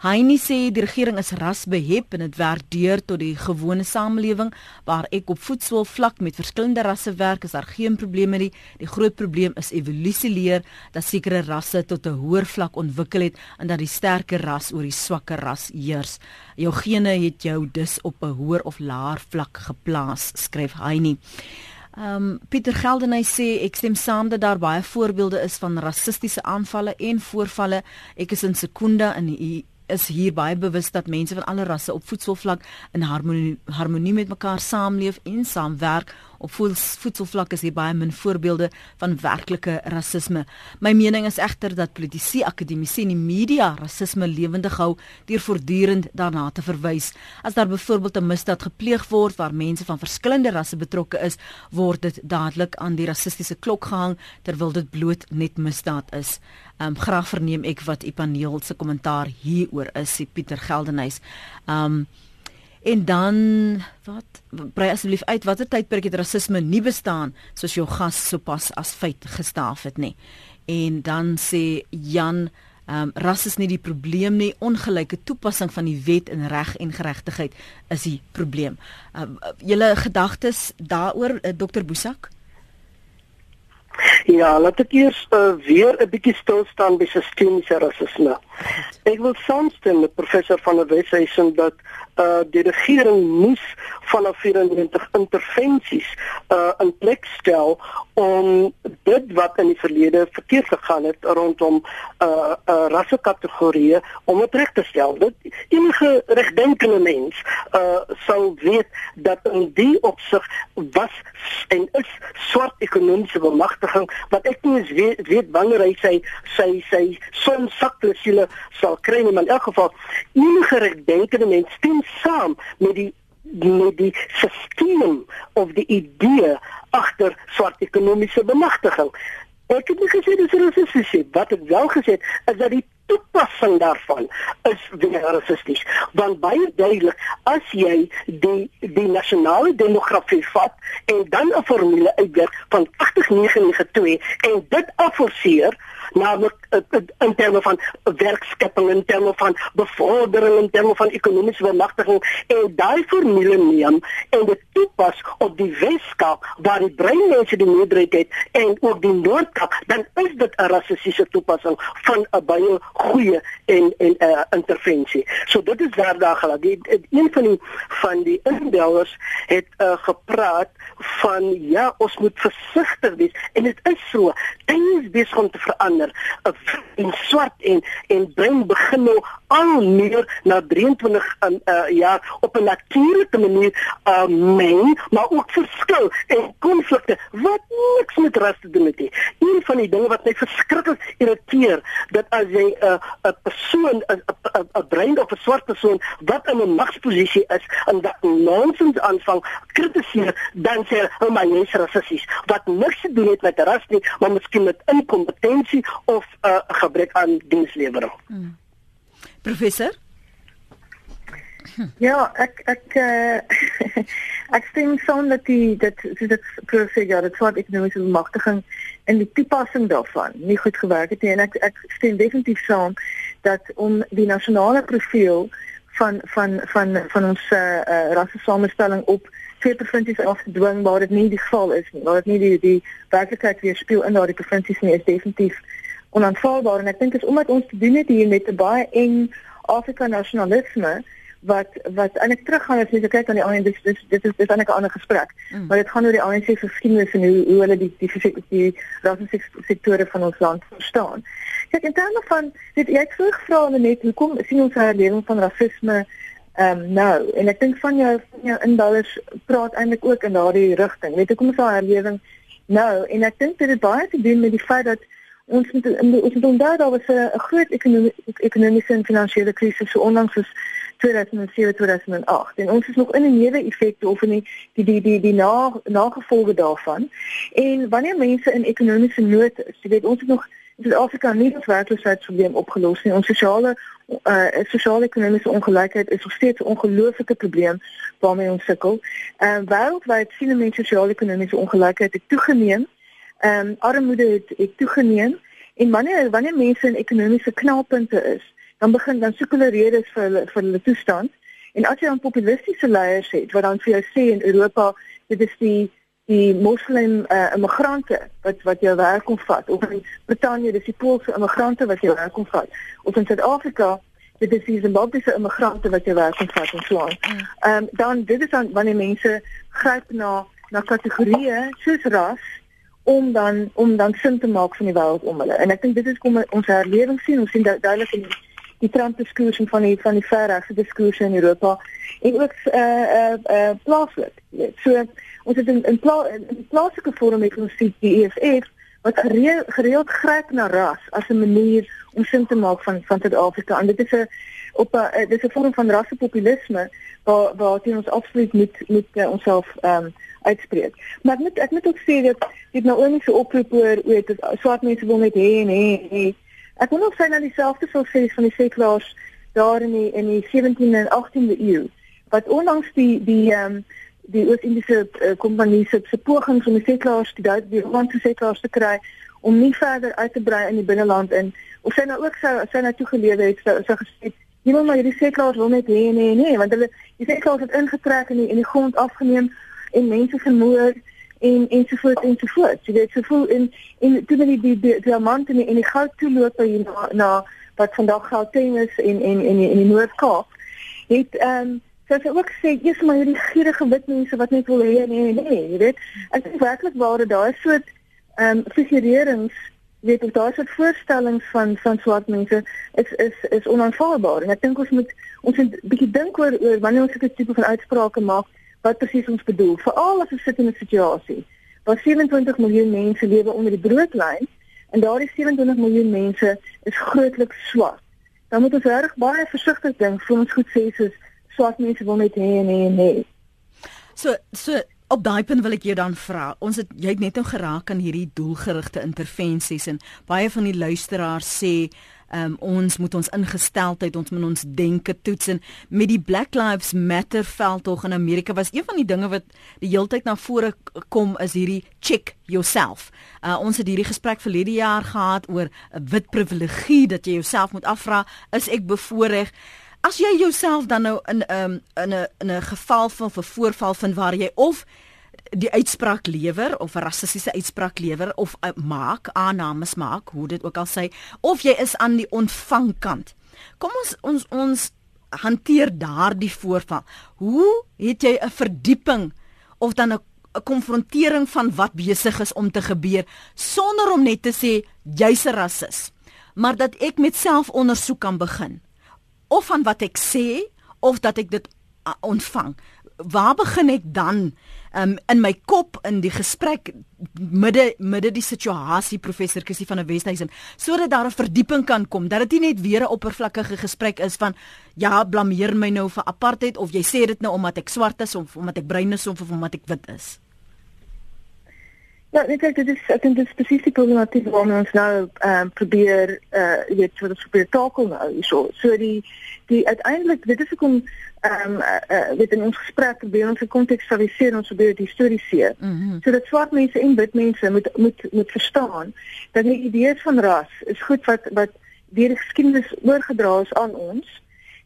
Heini sê die regering is rasbehep en dit werk deur tot die gewone samelewing waar ek op voedsel vlak met verskillende rasse werk is daar geen probleme nie. Die groot probleem is evolusie leer dat sekere rasse tot 'n hoër vlak ontwikkel het en dat die sterker ras oor die swakker ras heers. Jou gene het jou dus op 'n hoër of laer vlak geplaas, skryf Heini. Ehm um, Pieter Geldenhuys sê ek stem saam dat daar baie voorbeelde is van rassistiese aanvalle en voorvalle. Ek is in Sekunda in die is hier baie bewus dat mense van alle rasse op voedselvlak in harmonie harmonie met mekaar saamleef en saamwerk. Op voedselvlak is hier baie min voorbeelde van werklike rasisme. My mening is egter dat politici, akademici en die media rasisme lewendig hou deur voortdurend daarna te verwys. As daar byvoorbeeld 'n misdaad gepleeg word waar mense van verskillende rasse betrokke is, word dit dadelik aan die rassistiese klok gehang terwyl dit bloot net misdaad is. Um graag verneem ek wat u paneel se kommentaar hieroor is, Pieter Geldenhuys. Um en dan wat brei asseblief uit watter tydperk het rasisme nie bestaan soos jou gas sopas as feit gestaaf het nie. En dan sê Jan Um, ras is nie die probleem nie, ongelyke toepassing van die wet en reg en geregtigheid is die probleem. Um, julle gedagtes daaroor, uh, Dr Boesak? Ja, laat ek eers uh, weer 'n bietjie stil staan by sistemiese rasisme. Ek wil saamstem met professor van der Westhuizen dat uh die regering moes vanaf 94 intervensies uh in plek stel om dit wat in die verlede verkeerd gegaan het rondom uh uh rassekategorieë om dit reg te stel. Dit enige regdenkende mens uh sou weet dat in die opsig was en is swart ekonomiese bemagtiging wat ek nie weet, weet wanneer hy sy sy sy son saklesiele sal kry nie, maar in elk geval enige regdenkende mens stem saam met die met die stelsel of die idee agter swart ekonomiese bemagtiging. Ek het nie gesê dis rassisties nie. Wat ek wel gesê het is dat die toepassing daarvan is weer rassisties. Want baie duidelik as jy die die nasionale demografie vat en dan 'n formule uitwerk van 80992 en dit afforceer naamlik uh, in terme van werkskepping in terme van bevordering in terme van ekonomiese bemagtiging en daai formule neem en dit toepas op die Weskaap waar die breinmense die meerderheid het en ook die Noord-Kaap dan is dit 'n rassistiese toepassing van 'n baie goeie en en 'n uh, intervensie. So dit is daar daar gelaat. Die, die een van die van die inbellers het uh, gepraat van ja, ons moet versigtig wees en dit is so. Is besig om te verander. 'n swart en en brein begin nou al meer na 23 um, uh, jaar op 'n natuurlike manier uh, meng, maar ook verskil en konflikte wat niks met ras te doen het nie. Een van die dinge wat my verskriklik irriteer, dat as jy 'n uh, 'n persoon 'n 'n brein of 'n swart persoon wat in 'n magsposisie is en dat nonsens aanvang kritiseer, dan sê hulle, "Oh my, jy's rassisties." Wat niks te doen het met ras nie, maar miskien met inkompetensie of 'n uh, gebrek aan dienslewering. Hmm. Professor? Ja, ek ek uh, (laughs) ek stem saam dat die so dit professor ja, dit swart ekonomiese bemagtiging en die toepassing daarvan nie goed gewerk het nie en ek ek stem definitief saam dat om die nasionale profiel van van van van ons uh, uh, rasse samestelling op twee provinsies afgedwing waar dit nie die geval is nie, waar dit nie die die werklikheid weerspieël in daardie provinsies nie, is definitief onaanvaarbaar en ek dink dit is omdat ons te doen het hier met 'n baie eng Afrika nasionalisme wat wat eintlik teruggaan as jy kyk aan die ANC dis dis dit is dis eintlik 'n ander gesprek. Mm. Maar dit gaan oor die ANC se geskiedenis en hoe hoe hulle die die die, die rasse sektore van ons land verstaan. Kyk in terme van dit jy het gevra net hoekom sien ons herlewing van rasisme ehm um, nou en ek dink van jou van jou inbouers praat eintlik ook in daardie rigting. Weet hoekom is daar herlewing nou en ek dink dit het baie te doen met die feit dat ons moet ons moet onthou daar was 'n groot ekonomiese ekonomiese en finansiële krisis so onlangs as 2007 2008 en ons is nog in 'n nuwe effekte of in die die die die, die na, nagevolge daarvan. En wanneer mense in ekonomiese nood is jy weet ons het nog in Suid-Afrika nie die werkloosheidsprobleem opgelos nie. Ons sosiale uh sosiale ekonomiese ongelykheid is nog steeds 'n ongelooflike probleem waarmee ons sukkel. En uh, wêreldwyd sien mense sosiale ekonomiese ongelykheid het toegeneem ehm um, armoede het het toegeneem en wanneer wanneer mense in ekonomiese knelpunte is, dan begin dan soek hulle redes vir hulle vir hulle toestand. En as jy dan populistiese leiers het wat dan vir jou sê in Europa dit is die die moslim uh, immigrante wat wat jou werk kom vat of in Brittanje dis die Poolse immigrante wat jou werk kom vat of in Suid-Afrika dit is die Zimbabwese immigrante wat jou werk kom vat en so aan. Mm. Ehm um, dan dit is dan wanneer mense gryp na na kategorieë soos ras om dan om dan sin te maak van die wêreld om hulle. En ek dink dit is kom ons herlewing sien, ons sien duidelik in die, die Trump-diskussie van die van die verregse diskussie in Europa en ook eh uh, eh uh, uh, plaaslik. So ons het in in, pla, in, in plaaslike forum het ons sien die EFF wat gereeld, gereeld gryp na ras as 'n manier om sin te maak van van Suid-Afrika. En dit is 'n op 'n dis 'n vorm van rassepopulisme waar waar teen ons absoluut moet moet uh, onsself ehm um, uitspreek. Maar ek moet ek moet ook sê dat dit nou ook nie so oproep oor weet dat swart mense wil net hê en hê hê. Ek wil nog sê dat dieselfde sou sê van die seklaars daar in die in die 17de en 18de eeu wat onlangs die die ehm um, die Oos-Indiese uh, kompanie se se pogings om die seklaars die Duitse die Hollandse seklaars te kry om nie verder uit te brei in die binneland en of sy nou ook sou sy nou toegelewe het sou sou gesê jy wil maar hierdie seklaars wil net hê nee nee want hulle die seklaars het ingetrek in die in die grond afgeneem en mense vermoor en ensovoorts ensovoorts. Jy weet, so voel in in toe die die die diamant en die, en die goud toeloop hier na na wat vandag Gauteng is en en en in die Noord-Kaap. Het ehm um, so sy ook sê eers maar hierdie gierige wit mense wat net wil hê nee nee, jy weet. Ek dink werklik waar daar is so ehm um, figurerings weet of daar soort voorstellings van van swart mense is is is onaanvaarbaar en ek dink ons moet ons moet 'n bietjie dink oor oor wanneer ons sulke tipe van uitsprake maak wat presies ons bedoel. Veral as ons sit in 'n situasie waar 27 miljoen mense lewe onder die broodlyn en daardie 27 miljoen mense is grootliks swart. Dan moet ons reg baie versigtig dink voor ons goed sê soos swart mense wil net hê en hê en hê. So so op daai punt wil ek jou dan vra. Ons het jy het net nou geraak aan hierdie doelgerigte intervensies en baie van die luisteraars sê Um, ons moet ons ingesteldheid, ons moet ons denke toets en met die Black Lives Matter veldtog in Amerika was een van die dinge wat die heeltyd na vore kom is hierdie check yourself. Uh, ons het hierdie gesprek verlede jaar gehad oor 'n wit privilegie dat jy jouself moet afvra, is ek bevoordeel? As jy jouself dan nou in 'n um, in 'n in 'n geval van 'n voorval vind waar jy of die uitspraak lewer of 'n rassistiese uitspraak lewer of uh, maak aannames maak hoe dit ook al sê of jy is aan die ontvangkant. Kom ons ons ons hanteer daardie voorval. Hoe het jy 'n verdieping of dan 'n 'n konfrontering van wat besig is om te gebeur sonder om net te sê jy's 'n rassis, maar dat ek met selfondersoek kan begin of van wat ek sê of dat ek dit uh, ontvang. Waar begin ek dan? um, in my kop in die gesprek midde midde die situasie professor Kisie van der Westhuizen sodat daar 'n verdieping kan kom dat dit nie net weer 'n oppervlakkige gesprek is van ja blameer my nou vir apartheid of jy sê dit nou omdat ek swart is of omdat ek bruin is of omdat ek wit is Ja, ek dink dit is ek dink dit is presies die problematiek waarmee ons nou ehm um, probeer eh uh, weet wat ons probeer takel nou so so die die uiteindelik dit is hoekom ehm um, uh, uh, weet in ons gesprek probeer ons kontekstualiseer ons probeer die historiese. Mm -hmm. Sodat swart mense en wit mense moet moet moet verstaan dat die idee van ras is goed wat wat deur die geskiedenis oorgedra is aan ons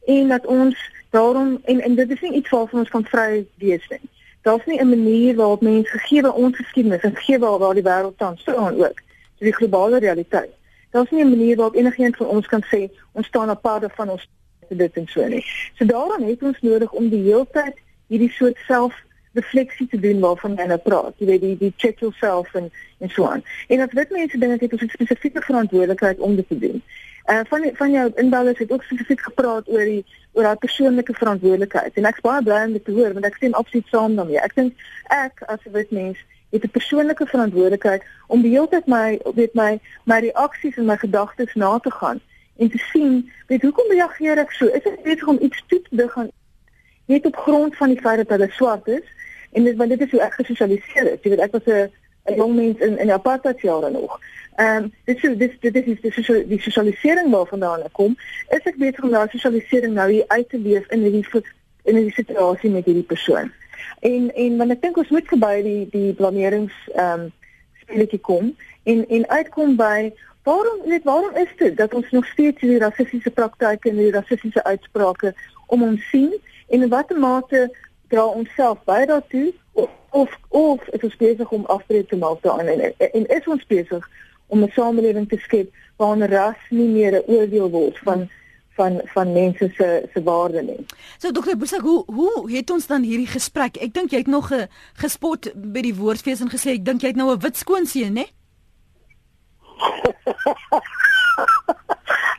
en dat ons daarom en en dit is nie iets waarvan ons kan vry wees nie. Daar's nie 'n manier waarop mense gegee ons geskiedenis en gegee waar die wêreld tans staan ook, so die globale realiteit. Daar's nie 'n manier waarop enigiemand van ons kan sê ons staan apart van ons dit en so nie. So daarom het ons nodig om die hele tyd hierdie soort self refleksie te doen waarvan jy nou praat. Jy weet die die check yourself en en so aan. En as dit mense dink ek het 'n spesifieke verantwoordelikheid om dit te doen. Uh van van jou inbellers het ook spesifiek gepraat oor die oor daai persoonlike verantwoordelikheid. En ek's baie bly om dit te hoor want ek sien absoluut saam daarmee. Ek dink ek as 'n wit mens het 'n persoonlike verantwoordelikheid om die hele tyd my weet my my reaksies en my gedagtes na te gaan en te sien, weet hoekom reageer ek so? Is dit besig om iets toe te gaan net op grond van die feit dat hulle swart is en dit want dit is hoe ek gesosialiseer is. Jy weet ek was 'n 'n jong mens in in apartheid jare nog. Ehm um, dit is dit dit is die sosiale die sosialisering waarvandaan ek kom. Is ek besig om daai sosialisering nou hier uit te leef in hierdie in hierdie situasie met hierdie persoon? En en want ek dink ons moet verby die die blamerings ehm um, speletjie kom en en uitkom by Waarom net waarom is dit dat ons nog steeds hierdie rassistiese praktyke en hierdie rassistiese uitsprake om ons sien en in watter mate dra ons self by daartoe of of, of is ons besig om afbreek te maak daarin en, en is ons besig om 'n samelewing te skep waar ras nie meer 'n oordeel word van van van mense se se waarde nie. So dokter Bosak, hoe hoe het ons dan hierdie gesprek? Ek dink jy het nog 'n gespot by die woordfees en gesê ek dink jy het nou 'n wit skoonseun, né? (laughs)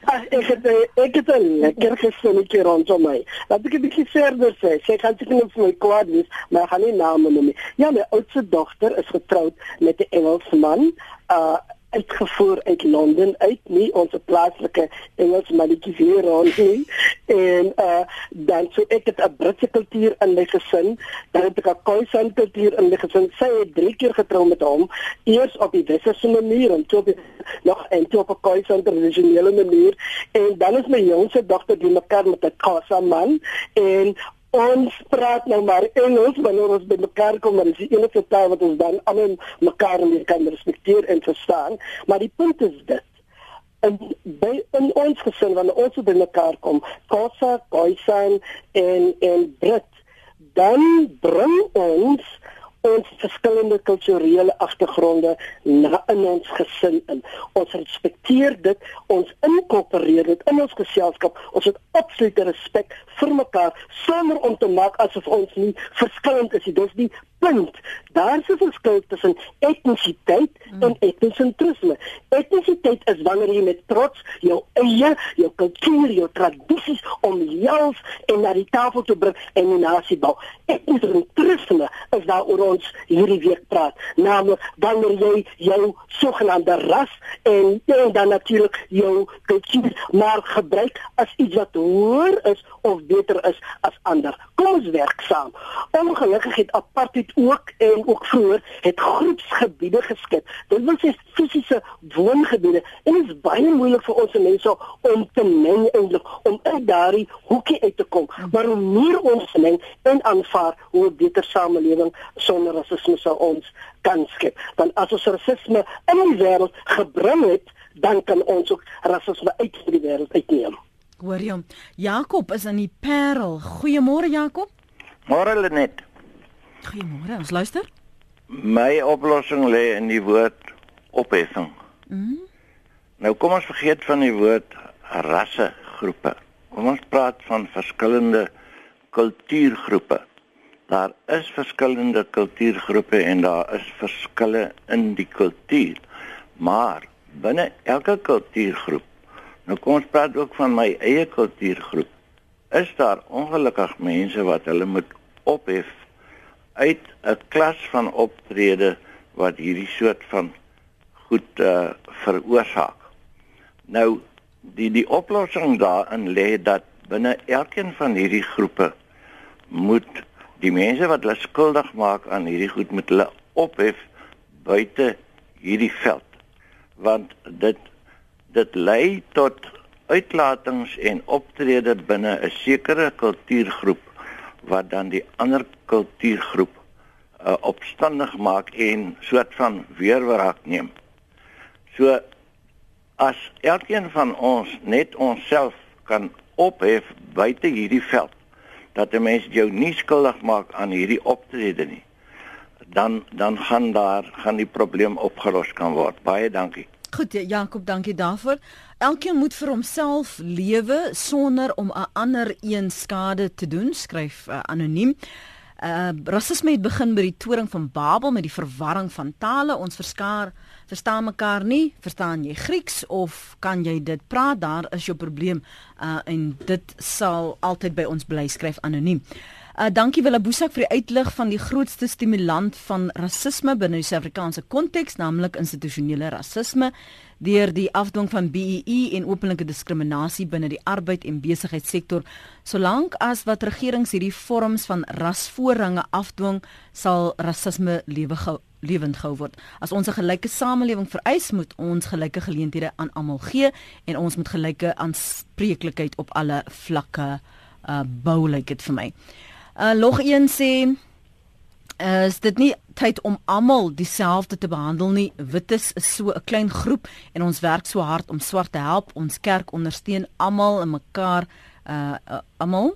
het ek het 'n lekker gesinnetjie rondom my. Laat ek 'n bietjie verder sê. Sy gaan seker net vir my kwaad wees, maar ek gaan nie name noem. Ja, my oudste dogter is getroud met 'n Engelsman. Uh uitgevoer uit Londen uit nie ons plaaslike Engels mannetjies hier rond nie. (laughs) En uh dan so ek het 'n Britse kultuur in my gesin dan het ek 'n Khoisan kultuur in my gesin. Sy het drie keer getrou met hom eers op die westerse manier en toe op die, nog en toe op 'n Khoisan tradisionele manier. En dan is my jongste dogter die mekaar met 'n Khoisa man en ons praat nou maar Engels wanneer ons by mekaar kom maar dis die enigste taal wat ons dan almal mekaar mee kan respekteer en verstaan. Maar die punt is dit. En by in ons gesin wanneer ons by mekaar kom Kosa, Khoisan en en Brit dan bring ons ons verskillende kulturele agtergronde na in ons gesin in. Ons respekteer dit, ons inkorporeer dit in ons geselskap. Ons het absolute respek vir mekaar sonder om te maak asof ons nie verskillend is nie. Dis die punt. Daar is 'n verskil tussen etnisiteit hmm. en etnosentrisme. Etnisiteit is wanneer jy met trots jou eie, jou kultuur, jou tradisies omhels en na die tafel toe bring en 'n nasie bou. Etnosentrisme is daaroor ons hierdie week praat, naamlik wanneer jy jou sogenaamde ras en, en dan natuurlik jou kultuur maar gebruik as iets wat hoër is of beter is as ander. Kom ons werk saam. Ongelukkig het apartheid ook en ook vroeër het groepsgebiede geskep. Dit wil sê fisiese woongebiede en dit is baie moeilik vir ons mense om te meng eintlik om uit daardie hoekie uit te kom. Maar hoe meer ons meng en aanvaar, hoe beter samelewing sonder rasisme sal ons kan skep. Dan as ons rasisme in die wêreld gebring het, dan kan ons ook rasisme uit die wêreld uitneem. Hoor jy? Jakob is in die Parel. Goeiemôre Jakob. Môre Lenet. Goeiemôre. Ons luister. My oplossing lê in die woord opheffing. Mm. Nou kom ons vergeet van die woord rasse groepe. Kom ons praat van verskillende kultuurgroepe. Daar is verskillende kultuurgroepe en daar is verskille in die kultuur. Maar binne elke kultuurgroep Nou kom ons praat ook van my eie kultuurgroep. Is daar ongelukkig mense wat hulle moet ophef uit 'n klas van optrede wat hierdie soort van goed uh veroorsaak. Nou die die oplossing daarin lê dat binne elkeen van hierdie groepe moet die mense wat hulle skuldig maak aan hierdie goed met hulle ophef buite hierdie veld want dit dit lei tot uitlatings en optrede binne 'n sekere kultuurgroep wat dan die ander kultuurgroep uh, opstandig maak en soort van weerwraak neem. So as elkeen van ons net onsself kan ophef buite hierdie veld dat 'n mens jou nie skuldig maak aan hierdie optrede nie dan dan gaan daar gaan die probleem opgelos kan word. Baie dankie. Goed, ja, Jakob, dankie daarvoor. Elkeen moet vir homself lewe sonder om 'n ander een skade te doen, skryf uh, anoniem. Uh rasisme het begin by die toring van Babel met die verwarring van tale. Ons verskaar verstaan mekaar nie. Verstaan jy Grieks of kan jy dit praat? Daar is jou probleem. Uh en dit sal altyd by ons bly skryf anoniem. Uh dankie Willa Boesak vir die uitlig van die grootste stimulant van rasisme binne die Suid-Afrikaanse konteks, naamlik institusionele rasisme deur die afdwing van BEE e en openlike diskriminasie binne die arbeid en besigheidssektor. Solank as wat regerings hierdie vorms van rasvoorrange afdwing, sal rasisme lewe gehou lewend gehou word. As ons 'n gelyke samelewing vereis, moet ons gelyke geleenthede aan almal gee en ons moet gelyke aanspreeklikheid op alle vlakke uh bou, lyk like dit vir my. Uh log 1 sê is dit nie tyd om almal dieselfde te behandel nie. Wites is so 'n klein groep en ons werk so hard om swart te help. Ons kerk ondersteun almal en mekaar uh, uh almal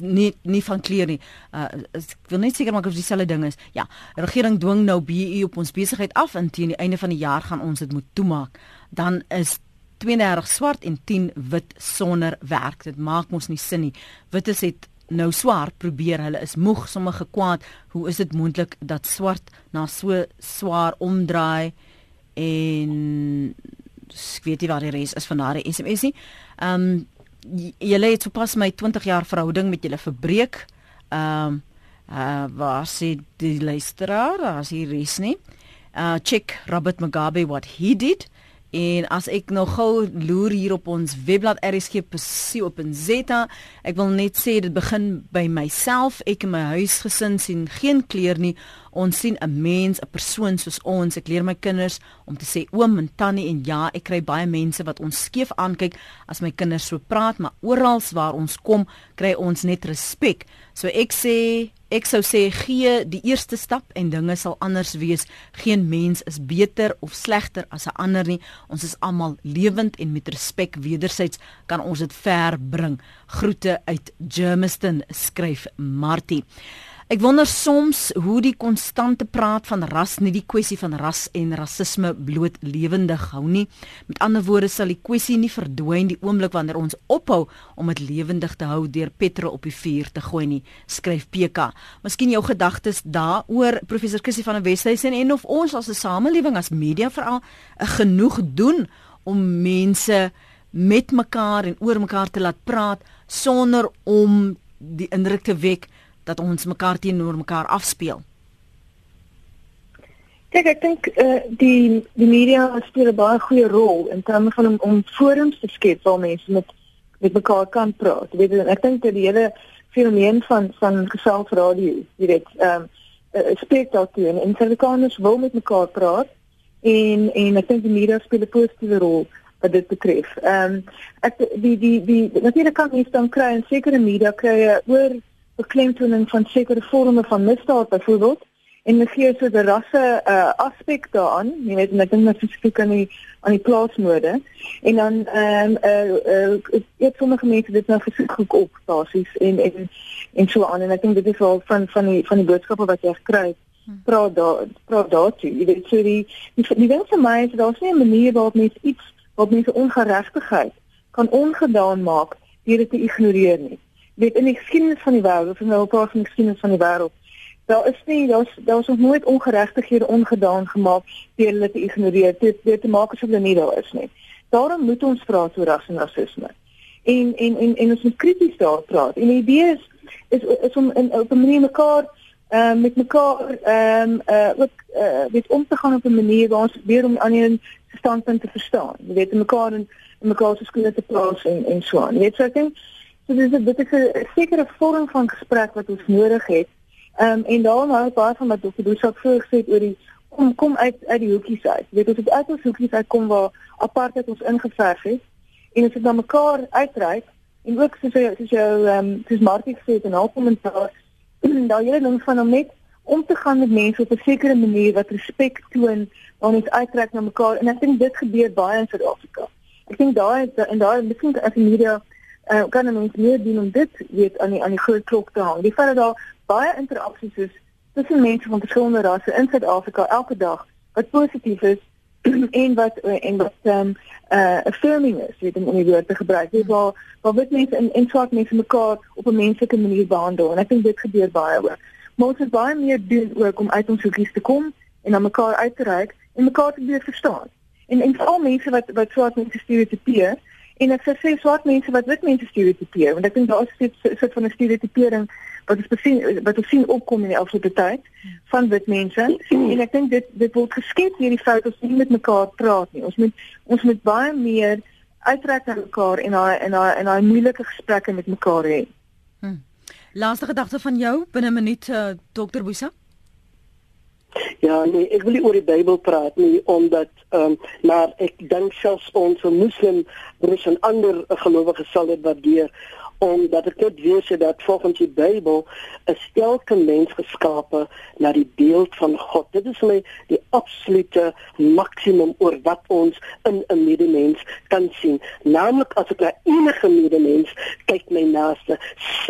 nie nie van kleur nie. Uh ek wil net seker maak of dieselfde ding is. Ja, regering dwing nou BE op ons besigheid af en teen die einde van die jaar gaan ons dit moet toemaak. Dan is 32 swart en 10 wit sonder werk. Dit maak mos nie sin nie. Wites het nou swaar probeer. Hulle is moeg, sommige kwaad. Hoe is dit moontlik dat swart na so swaar omdraai en ek weet nie wat die res is van daardie SMS nie. Ehm um, julle het sopas my 20 jaar verhouding met julle verbreek. Ehm um, uh waar sê die luisteraar, as hier is nie. Uh check Robert Mugabe what he did. En as ek nog gou loer hier op ons webblad rsg.co.za, ek wil net sê dit begin by myself. Ek en my huisgesin sien geen kleur nie. Ons sien 'n mens, 'n persoon soos ons. Ek leer my kinders om te sê oom en tannie en ja, ek kry baie mense wat ons skeef aankyk as my kinders so praat, maar oral waar ons kom, kry ons net respek. So ek sê Ek sou sê gee die eerste stap en dinge sal anders wees. Geen mens is beter of slegter as 'n ander nie. Ons is almal lewend en met respek wederzijds kan ons dit ver bring. Groete uit Germiston skryf Martie. Ek wonder soms hoe die konstante praat van ras nie die kwessie van ras en rasisme bloot lewendig hou nie. Met ander woorde sal die kwessie nie verdwyn die oomblik wanneer ons ophou om dit lewendig te hou deur petrol op die vuur te gooi nie, skryf PK. Miskien jou gedagtes daaroor professor Kissie van der Westhuizen en of ons as 'n samelewing as media veral genoeg doen om mense met mekaar en oor mekaar te laat praat sonder om die indruk te wek dat ons mekaar teenoor mekaar afspeel? Kyk, ek dink uh, die die media speel 'n baie goeie rol in terme van om, om forums te skep waar mense met met mekaar kan praat. Jy weet ek dink dat die hele fenomeen van van geselsradio, jy weet, ehm um, uh, spreek daartoe en Suid-Afrikaners wil met mekaar praat en en ek dink die media speel 'n positiewe rol wat dit betref. Ehm um, ek die die die natuurlik kan mens dan kry en sekere media kry oor beklemtoning van sekere vorme van misdaad byvoorbeeld en hulle gee so 'n rasse uh, aspek daaraan, jy weet net net spesifiek aan die aan die plaasmode en dan ehm um, eh uh, uh, ek sommige mense dit nou gesoek op basies en en en so aan. En ek dink dit is al van van die van die boodskappe wat jy gekry het praat daar praat daartoe jy weet so die die, die ding vir my is daar's nie 'n manier waarop mense iets wat mense ongeregtigheid kan ongedaan maak deur dit te ignoreer nie weet in die geskiedenis van die wêreld of nou 'n paar van die geskiedenis van die wêreld. Daar is nie daar's daar's nog nooit ongeregtighede ongedaan gemaak deur hulle te ignoreer. Dit dit te maak asof hulle nie daar is nie. Daarom moet ons praat oor ras en rasisme. En en en en ons moet krities daar praat. En die idee is is, is om in op 'n manier mekaar uh, met mekaar ehm um, uh ook uh weet om te gaan op 'n manier waar ons probeer om ander standpunt te verstaan. Jy weet mekaar en mekaar se skoene te plaas en en so aan. Jy weet so ek dink so dis 'n dit is 'n sekere vorm van gesprek wat ons nodig het Ehm um, en daarom hou ek baie van wat Dr. Dusak voorgesê het oor die kom kom uit uit die hoekies uit. Jy weet ons het uit ons hoekies uit kom waar apartheid ons ingeverf het en ons het na mekaar uitreik en ook soos jy soos jou ehm soos Martie gesê het in haar kommentaar (clears throat) daai hele ding van om net om te gaan met mense op 'n sekere manier wat respek toon waar ons uitreik na mekaar en ek dink dit gebeur baie in Suid-Afrika. Ek dink daai en daai miskien as die media uh, kan ons meer doen om dit weet aan die aan die groot klok te hang. Die feit dat daar baie interaksies is tussen mense van verskillende rasse in Suid-Afrika elke dag wat positief is (clears throat) en wat en wat um, uh affirming is, weet om die woord te gebruik. Dit waar waar wit mense en en swart mense mekaar op 'n menslike manier behandel en ek dink dit gebeur baie ook. Maar ons moet baie meer doen ook om uit ons hoekies te kom en aan mekaar uit te reik en mekaar te leer verstaan. En en veral mense wat wat swart mense stereotipeer en ek sê swart mense wat wit mense stereotipeer want ek dink daar is 'n soort van 'n stereotipering wat ons besien wat ons sien opkom in die afgelope tyd van wit mense en ek dink dit dit word geskep deur die feit ons nie met mekaar praat nie. Ons moet ons moet baie meer uitreik na mekaar en daai en daai en daai moeilike gesprekke met mekaar hê. Hm. Laaste gedagte van jou binne 'n minuut uh, Dr. Boesa. Ja, nee, ek wil nie oor die Bybel praat nie omdat ehm um, maar ek dink selfs ons moslim broers en ander gelowiges sal dit waardeer omdat ek net weet dat volgens die Bybel is elke mens geskape na die beeld van God. Dit is my die absolute maksimum oor wat ons in 'n medemens kan sien. Naamlik as ek na enige medemens kyk my naaste,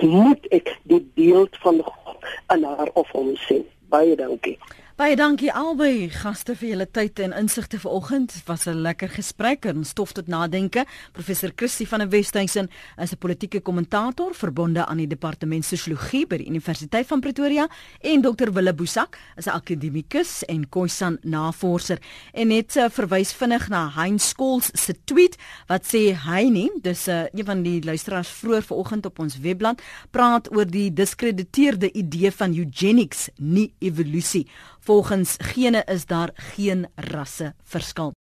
moet ek die beeld van God in haar of hom sien. Baie dankie. Baie dankie albei gaste vir julle tyd en insigte vanoggend. Dit was 'n lekker gesprek en stof tot nadenke. Professor Christie van der Westhuizen is 'n politieke kommentator verbonde aan die Departement Sosiologie by die Universiteit van Pretoria en Dr Wille Boesak is 'n akademikus en Khoisan navorser. En net uh, verwys vinnig na Hein Skols se tweet wat sê hy nie, dis 'n uh, een van die luisteraars vroeër vanoggend op ons webblad praat oor die diskrediteerde idee van eugenics, nie evolusie. Volgens gene is daar geen rasse verskil.